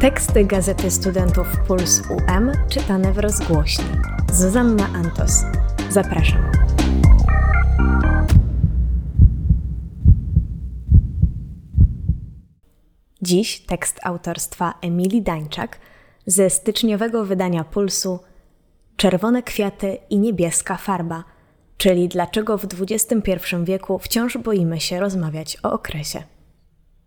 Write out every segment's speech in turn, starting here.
Teksty Gazety Studentów Puls UM czytane w rozgłośni. Zuzanna Antos. Zapraszam. Dziś tekst autorstwa Emilii Dańczak ze styczniowego wydania Pulsu Czerwone kwiaty i niebieska farba, czyli dlaczego w XXI wieku wciąż boimy się rozmawiać o okresie.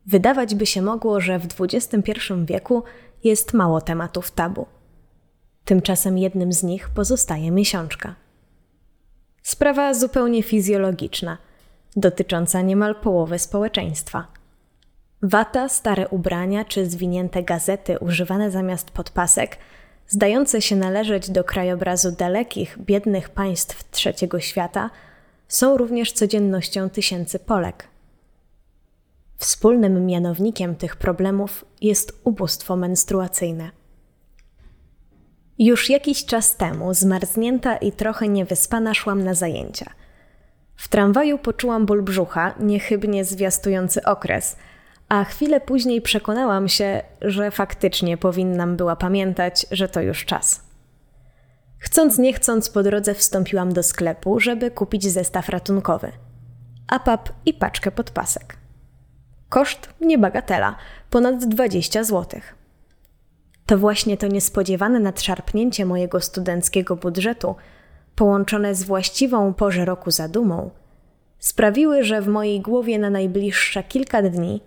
Wydawać by się mogło, że w XXI wieku jest mało tematów tabu. Tymczasem jednym z nich pozostaje miesiączka. Sprawa zupełnie fizjologiczna, dotycząca niemal połowy społeczeństwa. Wata, stare ubrania czy zwinięte gazety używane zamiast podpasek, zdające się należeć do krajobrazu dalekich, biednych państw trzeciego świata, są również codziennością tysięcy Polek. Wspólnym mianownikiem tych problemów jest ubóstwo menstruacyjne. Już jakiś czas temu, zmarznięta i trochę niewyspana, szłam na zajęcia. W tramwaju poczułam ból brzucha, niechybnie zwiastujący okres, a chwilę później przekonałam się, że faktycznie powinnam była pamiętać, że to już czas. Chcąc nie chcąc po drodze wstąpiłam do sklepu, żeby kupić zestaw ratunkowy. Apap i paczkę podpasek. Koszt niebagatela, ponad 20 zł. To właśnie to niespodziewane nadszarpnięcie mojego studenckiego budżetu, połączone z właściwą porze roku zadumą, sprawiły, że w mojej głowie na najbliższe kilka dni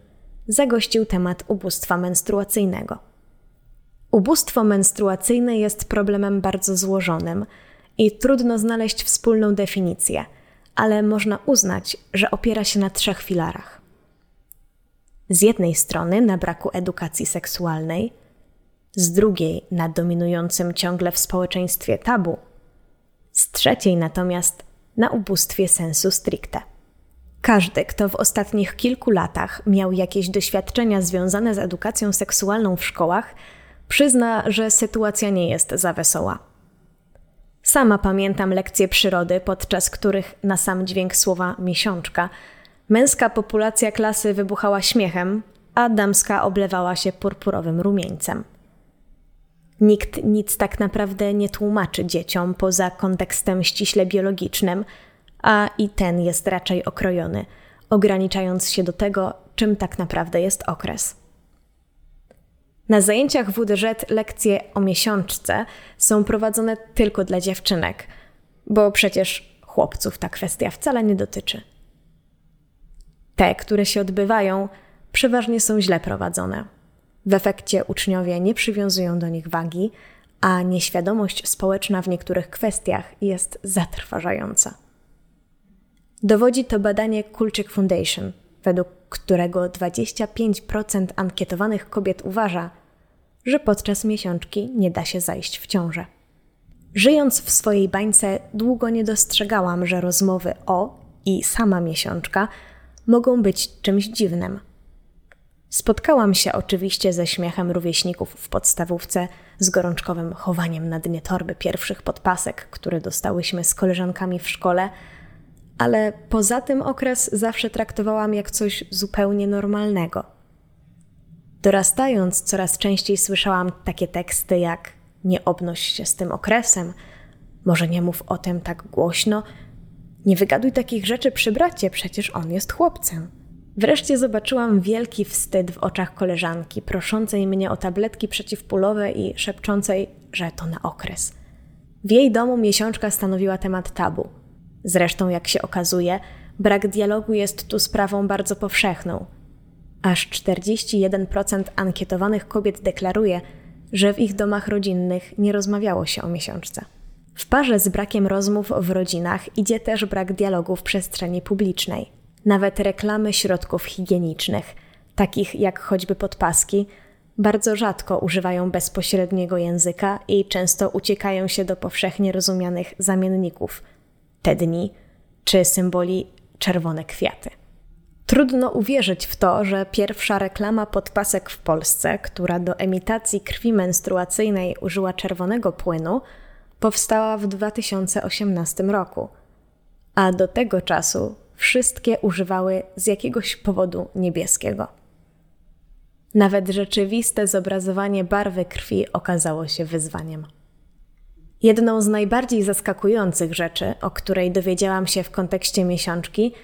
zagościł temat ubóstwa menstruacyjnego. Ubóstwo menstruacyjne jest problemem bardzo złożonym i trudno znaleźć wspólną definicję, ale można uznać, że opiera się na trzech filarach z jednej strony na braku edukacji seksualnej, z drugiej na dominującym ciągle w społeczeństwie tabu, z trzeciej natomiast na ubóstwie sensu stricte. Każdy, kto w ostatnich kilku latach miał jakieś doświadczenia związane z edukacją seksualną w szkołach, przyzna, że sytuacja nie jest za wesoła. Sama pamiętam lekcje przyrody, podczas których na sam dźwięk słowa miesiączka Męska populacja klasy wybuchała śmiechem, a damska oblewała się purpurowym rumieńcem. Nikt nic tak naprawdę nie tłumaczy dzieciom poza kontekstem ściśle biologicznym, a i ten jest raczej okrojony, ograniczając się do tego, czym tak naprawdę jest okres. Na zajęciach WDŻ lekcje o miesiączce są prowadzone tylko dla dziewczynek, bo przecież chłopców ta kwestia wcale nie dotyczy. Te, które się odbywają, przeważnie są źle prowadzone. W efekcie uczniowie nie przywiązują do nich wagi, a nieświadomość społeczna w niektórych kwestiach jest zatrważająca. Dowodzi to badanie Kulczyk Foundation, według którego 25% ankietowanych kobiet uważa, że podczas miesiączki nie da się zajść w ciążę. Żyjąc w swojej bańce, długo nie dostrzegałam, że rozmowy o i sama miesiączka mogą być czymś dziwnym. Spotkałam się oczywiście ze śmiechem rówieśników w podstawówce, z gorączkowym chowaniem na dnie torby pierwszych podpasek, które dostałyśmy z koleżankami w szkole, ale poza tym okres zawsze traktowałam jak coś zupełnie normalnego. Dorastając, coraz częściej słyszałam takie teksty jak: Nie obnoś się z tym okresem, może nie mów o tym tak głośno, nie wygaduj takich rzeczy przy bracie, przecież on jest chłopcem. Wreszcie zobaczyłam wielki wstyd w oczach koleżanki, proszącej mnie o tabletki przeciwpulowe i szepczącej, że to na okres. W jej domu miesiączka stanowiła temat tabu. Zresztą, jak się okazuje, brak dialogu jest tu sprawą bardzo powszechną. Aż 41% ankietowanych kobiet deklaruje, że w ich domach rodzinnych nie rozmawiało się o miesiączce. W parze z brakiem rozmów w rodzinach idzie też brak dialogu w przestrzeni publicznej. Nawet reklamy środków higienicznych, takich jak choćby podpaski, bardzo rzadko używają bezpośredniego języka i często uciekają się do powszechnie rozumianych zamienników te dni czy symboli czerwone kwiaty. Trudno uwierzyć w to, że pierwsza reklama podpasek w Polsce, która do emitacji krwi menstruacyjnej użyła czerwonego płynu, powstała w 2018 roku, a do tego czasu wszystkie używały z jakiegoś powodu niebieskiego. Nawet rzeczywiste zobrazowanie barwy krwi okazało się wyzwaniem. Jedną z najbardziej zaskakujących rzeczy, o której dowiedziałam się w kontekście miesiączki,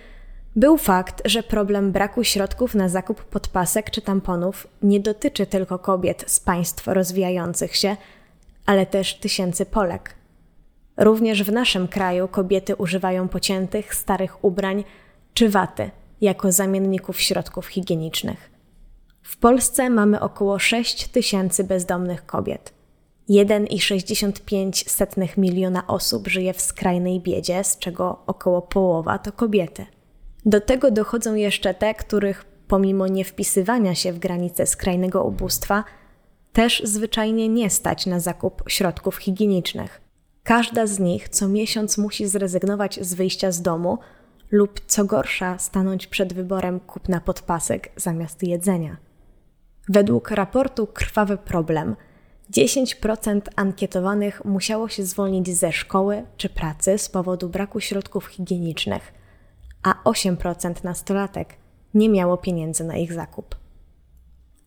był fakt, że problem braku środków na zakup podpasek czy tamponów nie dotyczy tylko kobiet z państw rozwijających się, ale też tysięcy Polek. Również w naszym kraju kobiety używają pociętych, starych ubrań czy waty jako zamienników środków higienicznych. W Polsce mamy około 6 tysięcy bezdomnych kobiet. 1,65 miliona osób żyje w skrajnej biedzie, z czego około połowa to kobiety. Do tego dochodzą jeszcze te, których pomimo niewpisywania się w granice skrajnego ubóstwa, też zwyczajnie nie stać na zakup środków higienicznych. Każda z nich co miesiąc musi zrezygnować z wyjścia z domu lub co gorsza stanąć przed wyborem kupna podpasek zamiast jedzenia. Według raportu Krwawy Problem 10% ankietowanych musiało się zwolnić ze szkoły czy pracy z powodu braku środków higienicznych, a 8% nastolatek nie miało pieniędzy na ich zakup.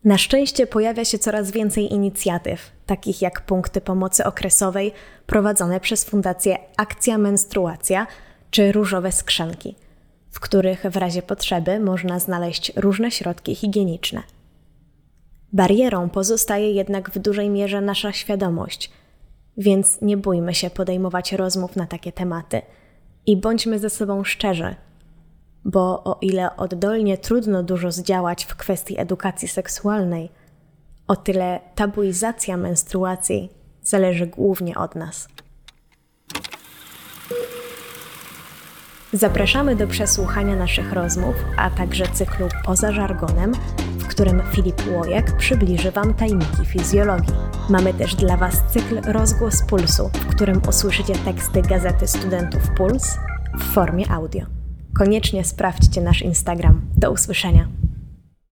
Na szczęście pojawia się coraz więcej inicjatyw, takich jak punkty pomocy okresowej prowadzone przez Fundację Akcja Menstruacja czy Różowe Skrzynki, w których w razie potrzeby można znaleźć różne środki higieniczne. Barierą pozostaje jednak w dużej mierze nasza świadomość, więc nie bójmy się podejmować rozmów na takie tematy i bądźmy ze sobą szczerzy, bo o ile oddolnie trudno dużo zdziałać w kwestii edukacji seksualnej, o tyle tabuizacja menstruacji zależy głównie od nas. Zapraszamy do przesłuchania naszych rozmów, a także cyklu Poza żargonem, którym Filip Łojek przybliży Wam tajniki fizjologii. Mamy też dla Was cykl Rozgłos Pulsu, w którym usłyszycie teksty gazety Studentów Puls w formie audio. Koniecznie sprawdźcie nasz Instagram. Do usłyszenia.